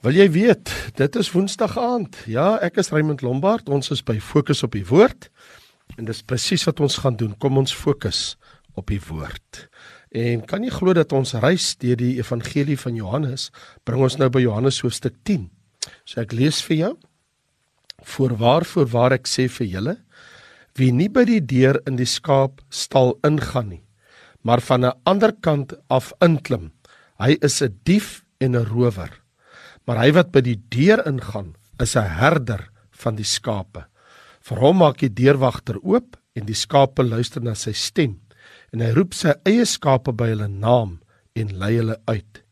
Wil jy weet, dit is Woensdag aand. Ja, ek is Raymond Lombard. Ons is by Fokus op die Woord. En dis presies wat ons gaan doen. Kom ons fokus op die Woord. En kan jy glo dat ons reis deur die Evangelie van Johannes bring ons nou by Johannes hoofstuk 10. So ek lees vir jou. Voorwaar voorwaar ek sê vir julle, wie nie by die deur in die skaapstal ingaan nie, maar van 'n ander kant af inklim, hy is 'n dief en 'n rower. Maar hy wat by die deur ingaan, is 'n herder van die skape. Vir hom maak die deurwagter oop en die skape luister na sy stem. En hy roep sy eie skape by hulle naam en lei hulle uit.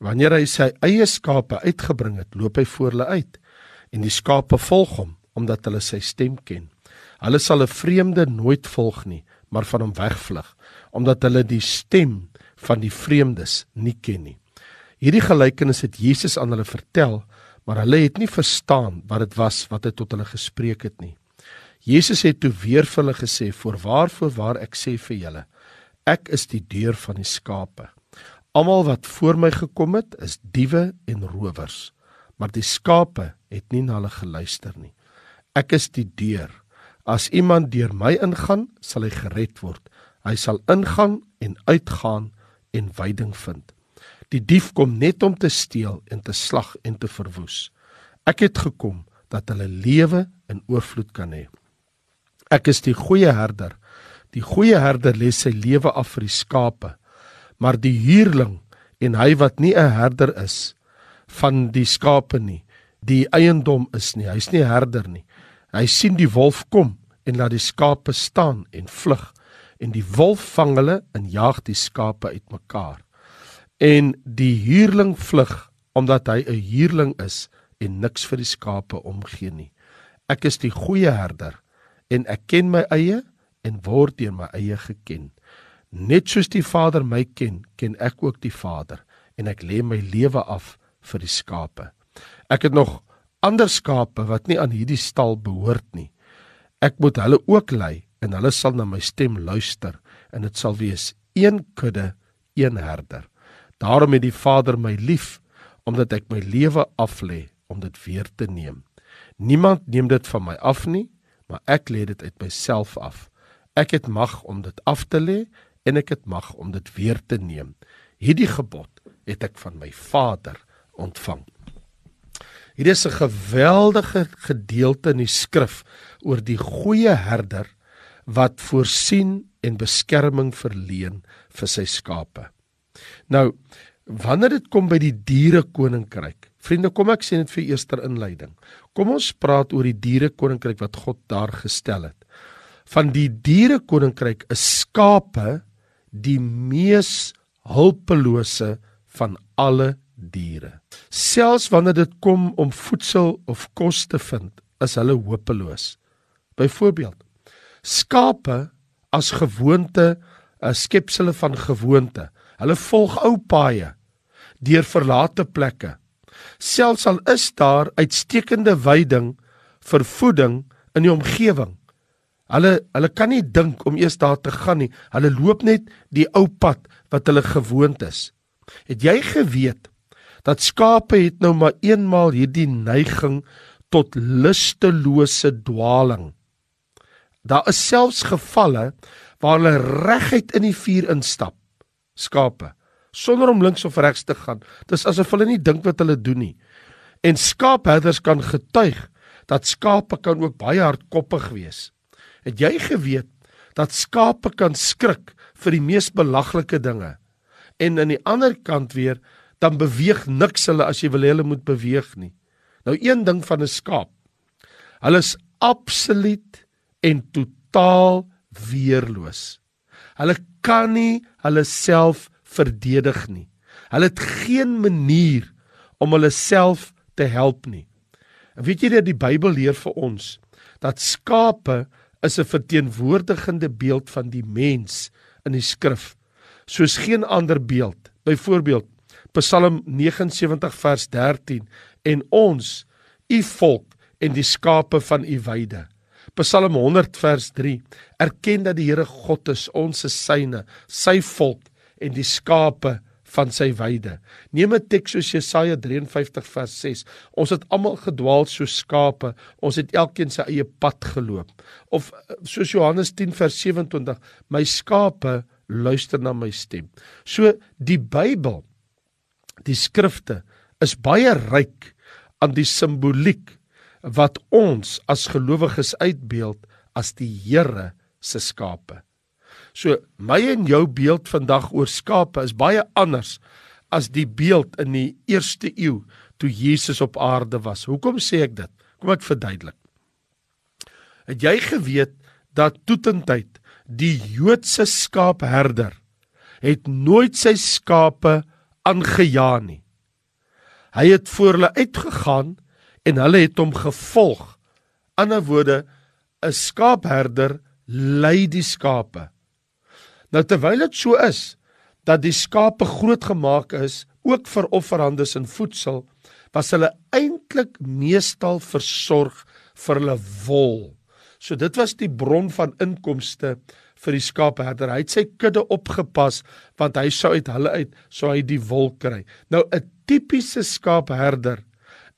Wanneer hy sy eie skape uitgebring het, loop hy voor hulle uit en die skape volg hom omdat hulle sy stem ken. Hulle sal 'n vreemde nooit volg nie, maar van hom wegvlug omdat hulle die stem van die vreemdes nie ken nie. Hierdie gelykenis het Jesus aan hulle vertel, maar hulle het nie verstaan wat dit was wat hy tot hulle gespreek het nie. Jesus het toe weer vir hulle gesê: "Voorwaar, voorwaar ek sê vir julle, ek is die deur van die skape. Almal wat voor my gekom het, is diewe en rowers, maar die skape het nie na hulle geluister nie. Ek is die deur. As iemand deur my ingaan, sal hy gered word. Hy sal ingaan en uitgaan en veiding vind." Die dief kom net om te steel en te slag en te verwoes. Ek het gekom dat hulle lewe in oorvloed kan hê. Ek is die goeie herder. Die goeie herder lê sy lewe af vir die skape. Maar die huurling en hy wat nie 'n herder is van die skape nie, die eiendom is nie, hy's nie herder nie. Hy sien die wolf kom en laat die skape staan en vlug en die wolf vang hulle en jaag die skape uitmekaar en die huurling vlug omdat hy 'n huurling is en niks vir die skape omgee nie. Ek is die goeie herder en ek ken my eie en word deur my eie geken. Net soos die Vader my ken, ken ek ook die Vader en ek lê my lewe af vir die skape. Ek het nog ander skape wat nie aan hierdie stal behoort nie. Ek moet hulle ook lei en hulle sal na my stem luister en dit sal wees een kudde, een herder. Daarom het die Vader my lief omdat ek my lewe aflê om dit weer te neem. Niemand neem dit van my af nie, maar ek lê dit uit myself af. Ek het mag om dit af te lê en ek het mag om dit weer te neem. Hierdie gebod het ek van my Vader ontvang. Hier is 'n geweldige gedeelte in die skrif oor die goeie herder wat voorsien en beskerming verleen vir sy skape. Nou, wanneer dit kom by die diere koninkryk. Vriende, kom ek sê net vir eerster inleiding. Kom ons praat oor die diere koninkryk wat God daar gestel het. Van die diere koninkryk is skape die mees hulpelose van alle diere. Selfs wanneer dit kom om voedsel of kos te vind, is hulle hopeloos. Byvoorbeeld, skape as gewoonte, 'n skepsele van gewoonte. Hulle volg ou paaie deur verlate plekke. Selfs al is daar uitstekende veiding vir voeding in die omgewing. Hulle hulle kan nie dink om eers daar te gaan nie. Hulle loop net die ou pad wat hulle gewoond is. Het jy geweet dat skape het nou maar eenmaal hierdie neiging tot lustelose dwaling. Daar is selfs gevalle waar hulle reguit in die vuur instap skape sonder om links of regs te gaan. Dis asof hulle nie dink wat hulle doen nie. En skaapherders kan getuig dat skape kan ook baie hardkoppig wees. Het jy geweet dat skape kan skrik vir die mees belaglike dinge? En aan die ander kant weer dan beweeg niks hulle as jy wil hulle moet beweeg nie. Nou een ding van 'n skaap. Hulle is absoluut en totaal weerloos. Hulle kan nie hulle self verdedig nie. Hulle het geen manier om hulle self te help nie. En weet jy dat die Bybel leer vir ons dat skape is 'n verteenwoordigende beeld van die mens in die skrif soos geen ander beeld. Byvoorbeeld Psalm 79 vers 13 en ons u volk en die skape van u weide. Psalm 100 vers 3 erken dat die Here God is, ons is syne, sy volk en die skape van sy weide. Neem 'n teks soos Jesaja 53 vers 6. Ons het almal gedwaal soos skape. Ons het elkeen sy eie pad geloop. Of soos Johannes 10 vers 27, my skape luister na my stem. So die Bybel, die skrifte is baie ryk aan die simboliek wat ons as gelowiges uitbeeld as die Here se skape. So my en jou beeld vandag oor skape is baie anders as die beeld in die eerste eeu toe Jesus op aarde was. Hoekom sê ek dit? Kom ek verduidelik. Het jy geweet dat toetentyd die Joodse skaapherder het nooit sy skape aangejaag nie. Hy het voor hulle uitgegaan en hulle het hom gevolg. Ander woorde, 'n skaapherder lei die skape. Nou terwyl dit so is dat die skape groot gemaak is ook vir offerhandes en voedsel, was hulle eintlik meestal versorg vir hulle wol. So dit was die bron van inkomste vir die skaapherder. Hy het sy kudde opgepas want hy sou uit hulle uit sou hy die wol kry. Nou 'n tipiese skaapherder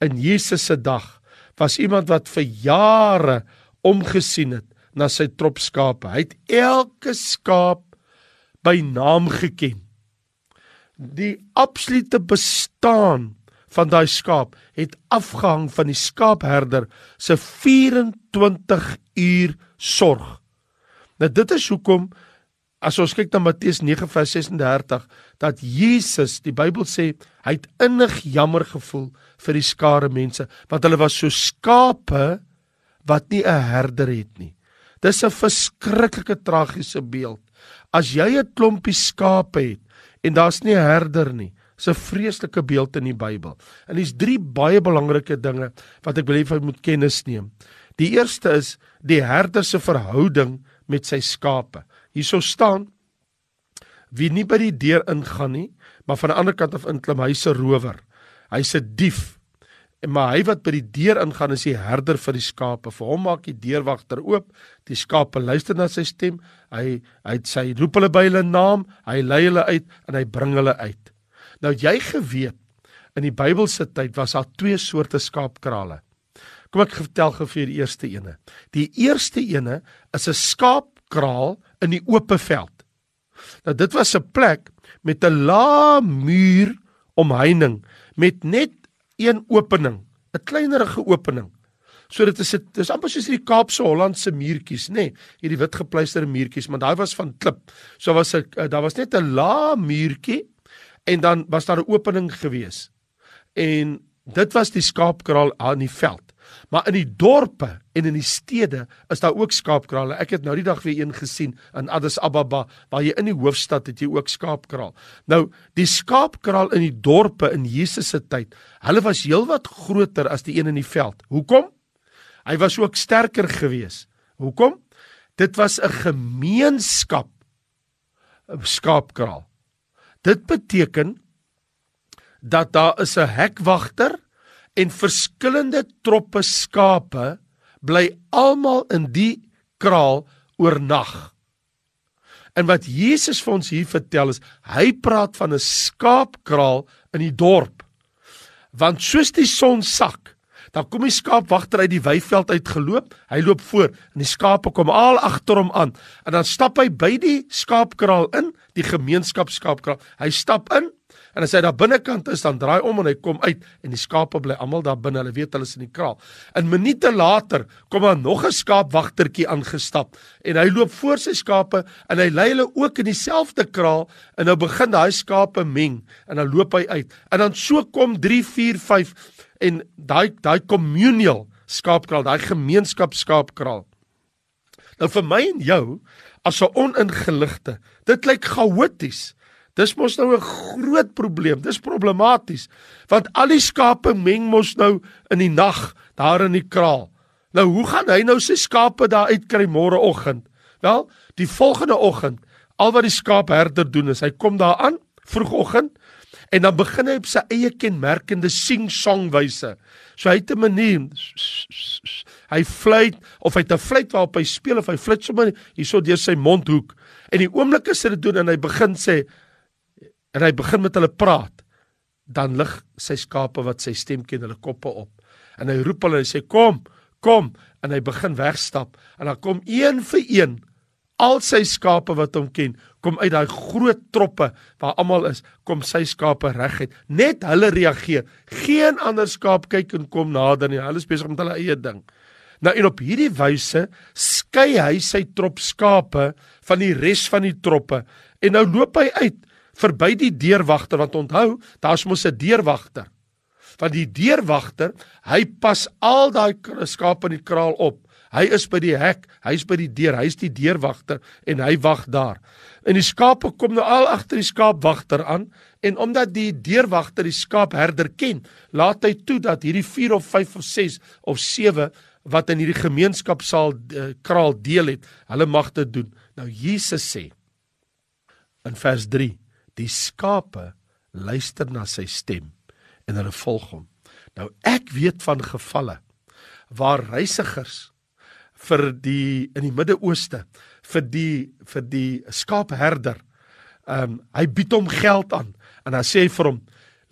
in Jesus se dag was iemand wat vir jare omgesien het na sy trop skape. Hy het elke skaap by naam geken. Die absolute bestaan van daai skaap het afgehang van die skaapherder se 24 uur sorg. Nou dit is hoekom as ons kyk na Matteus 9:36 dat Jesus, die Bybel sê, hy het innig jammer gevoel vir die skare mense want hulle was so skape wat nie 'n herder het nie. Dis 'n verskriklike tragiese beeld. As jy 'n klompie skape het en daar's nie 'n herder nie, is 'n vreeslike beeld in die Bybel. En dis drie baie belangrike dinge wat ek wil hê jy moet kennis neem. Die eerste is die herder se verhouding met sy skape. Hierso staan wie nie by die deur ingaan nie, maar van die ander kant af inklim, hy's 'n rower. Hy's 'n dief. En maar hy wat by die deur ingaan is die herder vir die skape. Vir hom maak die deurwagter oop. Die skape luister na sy stem. Hy hy sy roep hulle by hulle naam, hy lei hulle uit en hy bring hulle uit. Nou jy geweet in die Bybelse tyd was daar twee soorte skaapkrale. Kom ek vertel gou vir die eerste ene. Die eerste ene is 'n skaapkraal in die oop veld. Nou dit was 'n plek met 'n lae muur omheining met net een opening, 'n kleinerige opening. So dit is dit is amper soos hierdie Kaapse Hollandse muurtjies, nê? Nee, hierdie wit gepleisterde muurtjies, maar daai was van klip. So was 'n eh, daar was net 'n lae muurtjie en dan was daar 'n opening gewees. En dit was die skaapkraal aan die veld. Maar in die dorpe en in die stede is daar ook skaapkrale. Ek het nou die dag weer een gesien in Addis Ababa waar jy in die hoofstad het jy ook skaapkraal. Nou, die skaapkraal in die dorpe in Jesus se tyd, hulle was heelwat groter as die een in die veld. Hoekom? Hy was ook sterker geweest. Hoekom? Dit was 'n gemeenskap skaapkraal. Dit beteken dat daar is 'n hekwagter en verskillende troppe skape bly almal in die kraal oornag. En wat Jesus vir ons hier vertel is, hy praat van 'n skaapkraal in die dorp. Want soos die son sak, dan kom die skaapwagter uit die weiveld uitgeloop, hy loop voor en die skape kom al agter hom aan en dan stap hy by die skaapkraal in, die gemeenskapskaapkraal. Hy stap in En as hy daar binnekant is, dan draai om en hy kom uit en die skape bly almal daar binne. Hulle weet hulle is in die kraal. In minute later kom daar nog 'n skaapwagtertjie aangestap en hy loop voor sy skape en hy lei hulle ook in dieselfde kraal en nou begin daai skape meng en dan loop hy uit. En dan so kom 3 4 5 en daai daai communal skaapkraal, daai gemeenskapskaapkraal. Nou vir my en jou as 'n oningeligte, dit lyk chaoties. Dis mos nou 'n groot probleem. Dis problematies. Want al die skape meng mos nou in die nag daar in die kraal. Nou hoe gaan hy nou sy skape daar uitkry môreoggend? Wel, die volgende oggend, al wat die skaapherder doen is hy kom daar aan vroegoggend en dan begin hy op sy eie kenmerkende sing-song wyse. So hy het 'n manier. Hy fluit of hy het 'n fluit waarop hy speel of hy fluit sommer hierso deur sy mondhoek. En die oomblik as hy dit doen en hy begin sê en hy begin met hulle praat, dan lig sy skape wat sy stem ken hulle koppe op. En hy roep hulle en sê kom, kom en hy begin wegstap en dan kom een vir een al sy skape wat hom ken, kom uit daai groot troppe waar almal is, kom sy skape reguit. Net hulle reageer. Geen ander skaap kyk en kom nader nie. Hulle is besig met hulle eie ding. Nou en op hierdie wyse skei hy sy trop skape van die res van die troppe en nou loop hy uit verby die deurwagter want onthou daar's mos 'n deurwagter. Van die deurwagter hy pas al daai skape in die kraal op. Hy is by die hek hy's by die deur hy's die deurwagter en hy wag daar. En die skape kom nou al agter die skaapwagter aan en omdat die deurwagter die skaapherder ken laat hy toe dat hierdie 4 of 5 of 6 of 7 wat in hierdie gemeenskap sal uh, kraal deel het, hulle mag dit doen. Nou Jesus sê in vers 3, die skape luister na sy stem en hulle volg hom. Nou ek weet van gevalle waar reisigers vir die in die Midde-Ooste vir die vir die skaapherder ehm um, hy bied hom geld aan en dan sê hy vir hom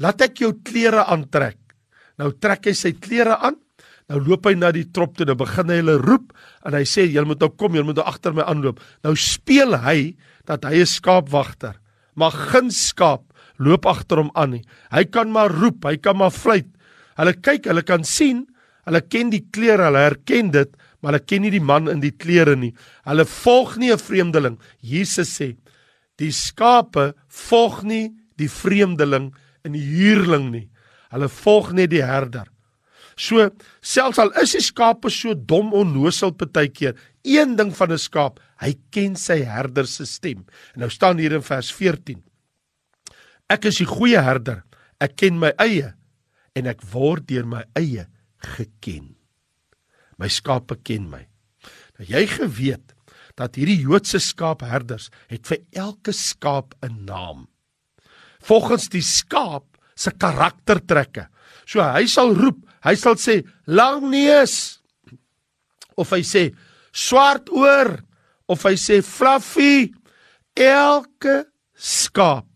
laat ek jou klere aantrek. Nou trek hy sy klere aan Nou loop hy na die trop toe, nou begin hy hulle roep en hy sê julle moet nou kom, julle moet nou agter my aanloop. Nou speel hy dat hy 'n skaapwagter, maar geen skaap loop agter hom aan nie. Hy kan maar roep, hy kan maar fluit. Hulle kyk, hulle kan sien, hulle ken die klere, hulle herken dit, maar hulle ken nie die man in die klere nie. Hulle volg nie 'n vreemdeling. Jesus sê, die skape volg nie die vreemdeling en die huurling nie. Hulle volg net die herder. So selfs al is die skape so dom onnosel partykeer, een ding van 'n skaap, hy ken sy herder se stem. En nou staan hier in vers 14. Ek is die goeie herder. Ek ken my eie en ek word deur my eie geken. My skape ken my. Nou jy geweet dat hierdie Joodse skaapherders het vir elke skaap 'n naam. Volgens die skaap se karaktertrekke. So hy sal roep, hy sal sê lang neus of hy sê swart oor of hy sê fluffy. Elke skaap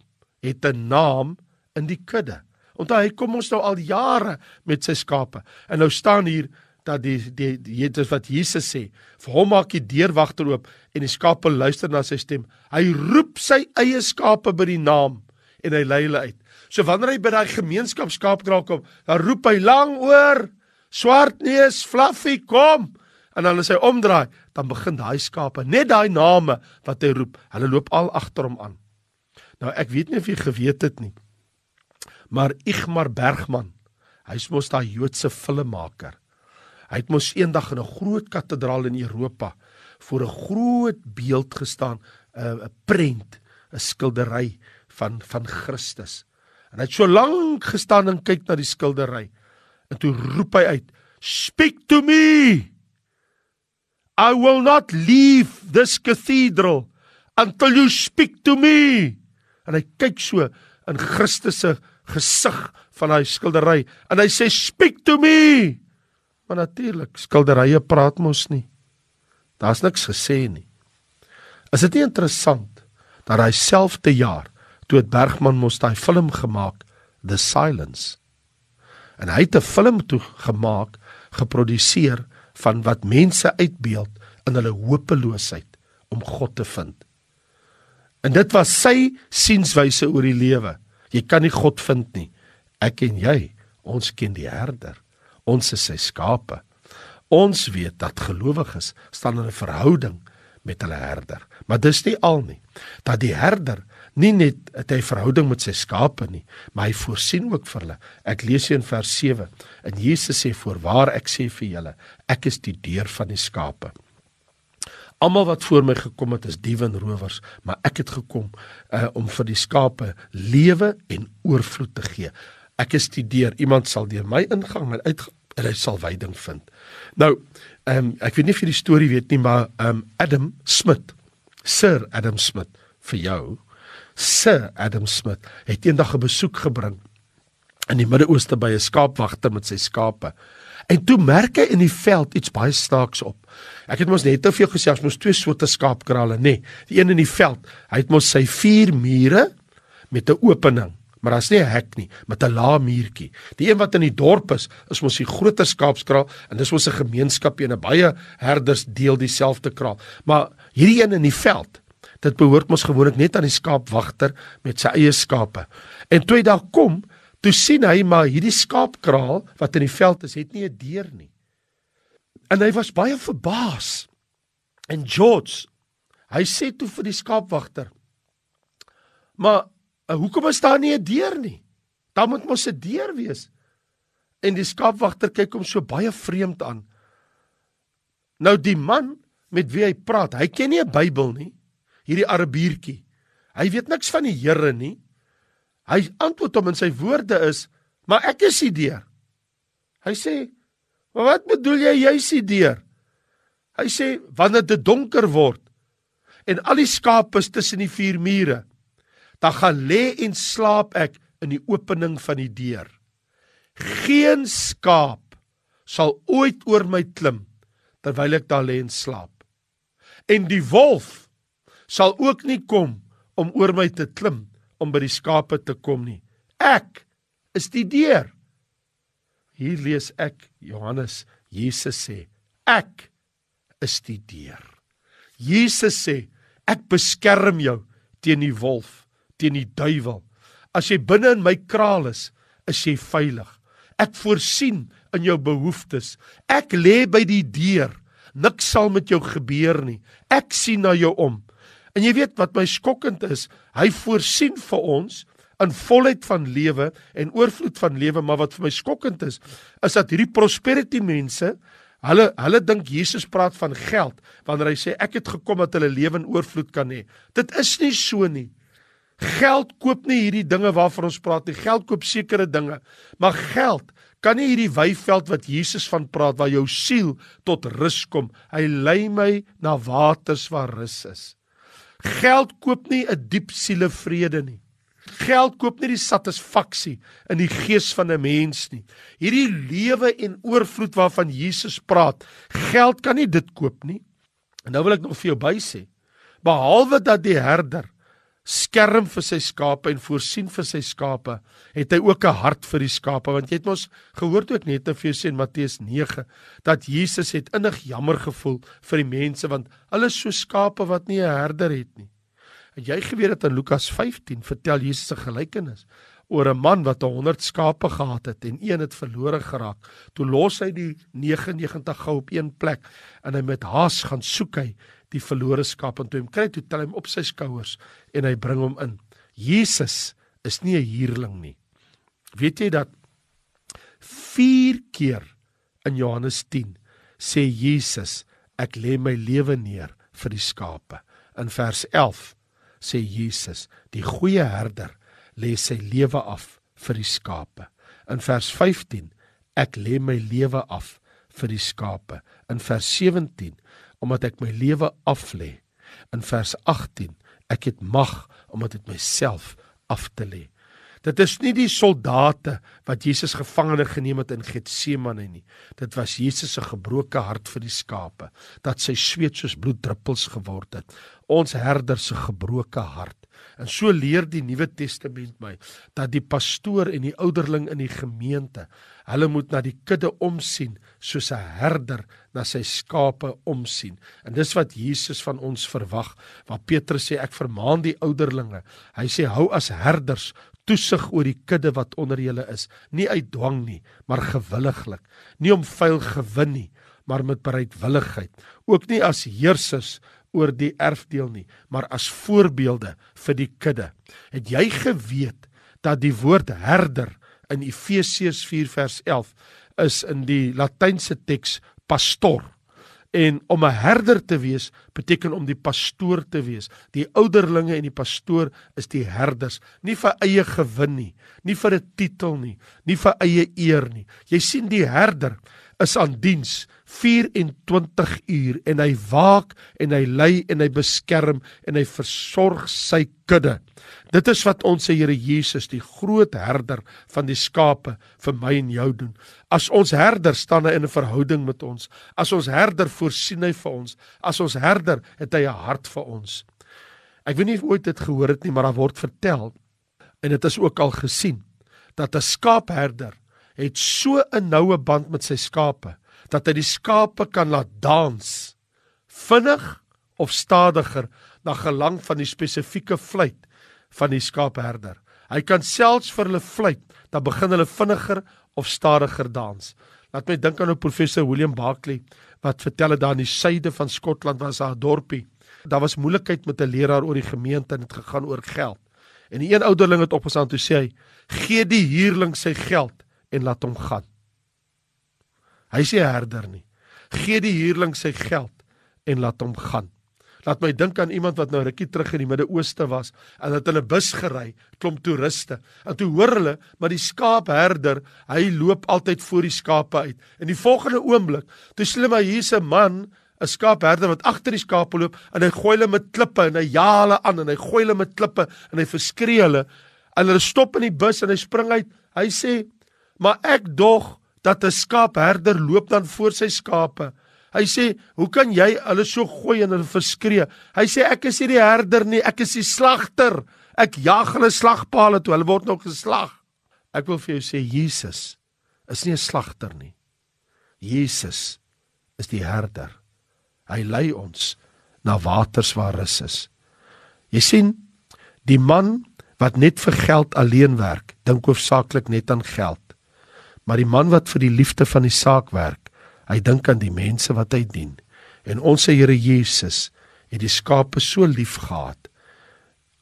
het 'n naam in die kudde. Onthou hy kom ons nou al jare met sy skape. En nou staan hier dat die die dit is wat Jesus sê. Vir hom maak die deurwagter oop en die skape luister na sy stem. Hy roep sy eie skape by die naam en hy lei hulle uit. So wanneer hy by daai gemeenskapskaapkraal kom, dan roep hy lang oor, swart neus, fluffy, kom. En dan as hy omdraai, dan begin daai skape, net daai name wat hy roep, hulle loop al agter hom aan. Nou ek weet nie of jy geweet het nie. Maar Igmar Bergman, hy's mos daai Joodse filmmaker. Hy het mos eendag in 'n groot kathedraal in Europa voor 'n groot beeld gestaan, 'n prent, 'n skildery van van Christus. En hy het so lank gestaan en kyk na die skildery. En toe roep hy uit: "Speak to me! I will not leave this cathedral until you speak to me." En hy kyk so in Christus se gesig van daai skildery en hy sê: "Speak to me!" Maar natuurlik, skilderye praat mos nie. Daar's niks gesê nie. Is dit nie interessant dat hy selfde jaar toe het Bergman mos daai film gemaak The Silence. En hy het 'n film toe gemaak, geproduseer van wat mense uitbeeld in hulle hopeloosheid om God te vind. En dit was sy sienswyse oor die lewe. Jy kan nie God vind nie. Ek en jy, ons ken die herder. Ons is sy skape. Ons weet dat gelowiges staan in 'n verhouding met hulle herder. Maar dis nie al nie. Dat die herder nie net het hy verhouding met sy skape nie, maar hy voorsien ook vir hulle. Ek lees hier in vers 7. En Jesus sê voorwaar ek sê vir julle, ek is die deur van die skape. Almal wat voor my gekom het is diewe en rowers, maar ek het gekom uh, om vir die skape lewe en oorvloed te gee. Ek is die deur. Iemand sal deur my ingang en uit en hy sal veiding vind. Nou, ehm um, ek weet nie of jy die storie weet nie, maar ehm um, Adam Smith, Sir Adam Smith vir jou Sir Adam Smith het eendag 'n besoek gebring in die Midde-Ooste by 'n skaapwagter met sy skape. En toe merk hy in die veld iets baie snaaks op. Ek het mos net te veel gesê, ons moes twee soorte skaapkrale, nê. Nee, die een in die veld, hy het mos sy vier mure met 'n opening, maar daar's nie 'n hek nie, met 'n lae muurtjie. Die een wat in die dorp is, is mos die groter skaapskraal en dis mos 'n gemeenskap en 'n baie herders deel dieselfde kraal. Maar hierdie een in die veld, dit behoort mos gewoonlik net aan die skaapwagter met sy eie skape. En toe hy daar kom, toe sien hy maar hierdie skaapkraal wat in die veld is, het nie 'n deur nie. En hy was baie verbaas. En George, hy sê toe vir die skaapwagter: "Maar uh, hoekom is daar nie 'n deur nie? Daar moet mos 'n deur wees." En die skaapwagter kyk hom so baie vreemd aan. Nou die man met wie hy praat, hy ken nie 'n Bybel nie, hierdie Arabuurtjie. Hy weet niks van die Here nie. Hy antwoord hom in sy woorde is: "Maar ek is die deur." Hy sê: "Maar wat bedoel jy jy's die deur?" Hy sê: "Wanneer dit donker word en al die skape is tussen die vier mure, dan gaan lê en slaap ek in die opening van die deur. Geen skaap sal ooit oor my klim terwyl ek daar lê en slaap. En die wolf sal ook nie kom om oor my te klim om by die skape te kom nie. Ek is die deur. Hier lees ek Johannes Jesus sê, ek is die deur. Jesus sê, ek beskerm jou teen die wolf, teen die duiwel. As jy binne in my kraal is, is jy veilig. Ek voorsien in jou behoeftes. Ek lê by die deur. Niks sal met jou gebeur nie. Ek sien na jou om. En jy weet wat my skokkend is, hy voorsien vir ons in volheid van lewe en oorvloed van lewe, maar wat vir my skokkend is, is dat hierdie prosperity mense, hulle hulle dink Jesus praat van geld wanneer hy sê ek het gekom dat hulle lewe in oorvloed kan hê. Dit is nie so nie. Geld koop nie hierdie dinge waarvan ons praat nie. Geld koop sekere dinge, maar geld kan nie hierdie weiveld wat Jesus van praat waar jou siel tot rus kom. Hy lei my na waters waar rus is. Geld koop nie 'n diep sielevrede nie. Geld koop nie die satisfaksie in die gees van 'n mens nie. Hierdie lewe en oorvloed waarvan Jesus praat, geld kan nie dit koop nie. En nou wil ek nog vir jou bysê, behalwe dat die herder skerm vir sy skape en voorsien vir sy skape, het hy ook 'n hart vir die skape want jy het mos gehoor toe ek net te vir jou sê in Matteus 9 dat Jesus het innig jammer gevoel vir die mense want hulle is so skape wat nie 'n herder het nie. En jy geweet dat in Lukas 15 vertel Jesus 'n gelykenis oor 'n man wat 100 skape gehad het en een het verlore geraak. Toe los hy die 99 gou op een plek en hy met haas gaan soek hy die verlore skaap en toe hom kry toe tel hy hom op sy skouers en hy bring hom in. Jesus is nie 'n huurling nie. Weet jy dat 4 keer in Johannes 10 sê Jesus ek lê my lewe neer vir die skape. In vers 11 sê Jesus die goeie herder lê sy lewe af vir die skape. In vers 15 ek lê my lewe af vir die skape. In vers 17 omdat ek my lewe aflê. In vers 18, ek het mag omdat dit myself af te lê. Dit is nie die soldate wat Jesus gevangene geneem het in Getsemane nie. Dit was Jesus se gebroke hart vir die skape, dat sy sweet soos bloeddruppels geword het. Ons herder se gebroke hart. En so leer die Nuwe Testament my dat die pastoor en die ouderling in die gemeente, hulle moet na die kudde omsien soos 'n herder na sy skape omsien. En dis wat Jesus van ons verwag. Waar Petrus sê ek vermaan die ouderlinge. Hy sê hou as herders toesig oor die kudde wat onder julle is, nie uit dwang nie, maar gewilliglik, nie om vuil gewin nie, maar met bereidwilligheid, ook nie as heersers oor die erfdeel nie, maar as voorbeelde vir die kudde. Het jy geweet dat die woord herder in Efesiërs 4 vers 11 is in die Latynse teks pastor? En om 'n herder te wees beteken om die pastoor te wees. Die ouderlinge en die pastoor is die herders, nie vir eie gewin nie, nie vir 'n titel nie, nie vir eie eer nie. Jy sien die herder is aan diens 24 uur en hy waak en hy lei en hy beskerm en hy versorg sy kudde. Dit is wat ons se Here Jesus, die groot herder van die skape vir my en jou doen. As ons herder staan hy in 'n verhouding met ons. As ons herder voorsien hy vir ons. As ons herder het hy 'n hart vir ons. Ek weet nie of ooit dit gehoor het nie, maar daar word vertel En dit is ook al gesien dat 'n skaapherder het so 'n noue band met sy skape dat hy die skape kan laat dans vinnig of stadiger na gelang van die spesifieke fluit van die skaapherder. Hy kan selfs vir hulle fluit, dan begin hulle vinniger of stadiger dans. Laat my dink aan ou professor William Barkley wat vertel het daar in die suide van Skotland was daar 'n dorpie. Daar was moeilikheid met 'n leraar oor die gemeente en dit gegaan oor geld. En die een ouderling het opgestaan toe sê hy: "Gee die huurling sy geld en laat hom gaan." Hy sê herder nie. Gee die huurling sy geld en laat hom gaan. Laat my dink aan iemand wat nou rukkie terug in die Midde-Ooste was en het hulle bus gery, klomp toeriste. En toe hoor hulle, maar die skaapherder, hy loop altyd voor die skape uit. In die volgende oomblik, toe sien hulle maar hier's 'n man, 'n skaapherder wat agter die skape loop en hy gooi hulle met klippe en hy ja hulle aan en hy gooi hulle met klippe en hy verskree hulle. En hulle stop in die bus en hy spring uit. Hy sê: "Maar ek dog dat 'n skaapherder loop dan voor sy skape." Hy sê, "Hoe kan jy hulle so gooi en hulle verskree?" Hy sê, "Ek is nie die herder nie, ek is die slagter. Ek jag hulle slagpale toe, hulle word nog geslag." Ek wil vir jou sê Jesus is nie 'n slagter nie. Jesus is die herder. Hy lei ons na waters waar rus is. Jy sien, die man wat net vir geld alleen werk, dink hoofsaaklik net aan geld. Maar die man wat vir die liefde van die saak werk, Hy dink aan die mense wat hy dien. En ons se Here Jesus het die skape so lief gehad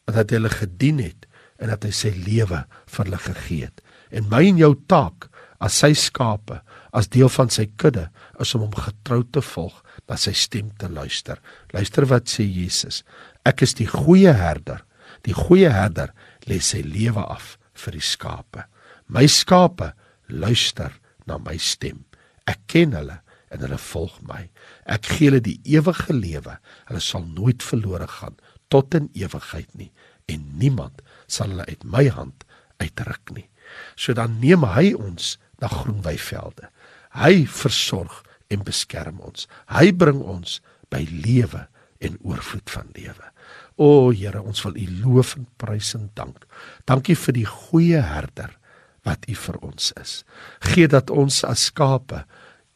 dat hy hulle gedien het en dat hy sy lewe vir hulle gegee het. En my en jou taak as sy skape, as deel van sy kudde, is om hom getrou te volg, na sy stem te luister. Luister wat sê Jesus. Ek is die goeie herder. Die goeie herder lê sy lewe af vir die skape. My skape luister na my stem. Ek ken hulle en hulle volg my. Ek gee hulle die ewige lewe. Hulle sal nooit verlore gaan tot in ewigheid nie en niemand sal hulle uit my hand uitruk nie. So dan neem hy ons na groen weivelde. Hy versorg en beskerm ons. Hy bring ons by lewe en oorvloed van lewe. O Here, ons wil U loof en prys en dank. Dankie vir die goeie herder wat U vir ons is. Gee dat ons as skape,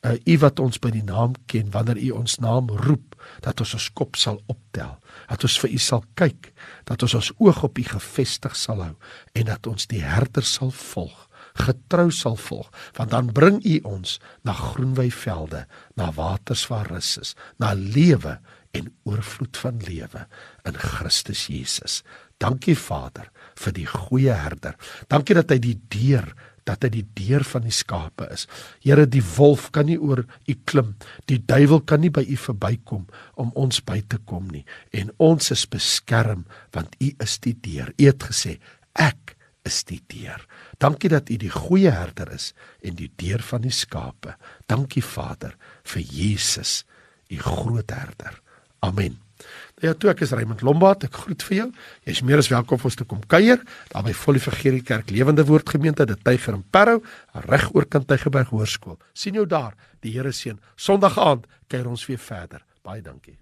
uh, U wat ons by die naam ken, wanneer U ons naam roep, dat ons ons kop sal optel, dat ons vir U sal kyk, dat ons ons oog op U gefestig sal hou en dat ons die herder sal volg getrou sal volg want dan bring u ons na groenwy velde na waters waar rus is na lewe en oorvloed van lewe in Christus Jesus dankie Vader vir die goeie herder. Dankie dat hy die deur dat hy die deur van die skape is. Here, die wolf kan nie oor u klim. Die duiwel kan nie by u verbykom om ons by te kom nie. En ons is beskerm want u is die deur. U het gesê, ek is die deur. Dankie dat u die goeie herder is en die deur van die skape. Dankie Vader vir Jesus, u groot herder. Amen. Ja, toe ek is Raymond Lombard, ek groet vir jou. Jy's meer as welkom om ons te kom kuier daar by Volle Vergerie Kerk Lewende Woord Gemeente, dit Tyger en Parow, reg oor kant Tygerberg Hoërskool. sien jou daar. Die Here seën. Sondag aand kuier ons weer verder. Baie dankie.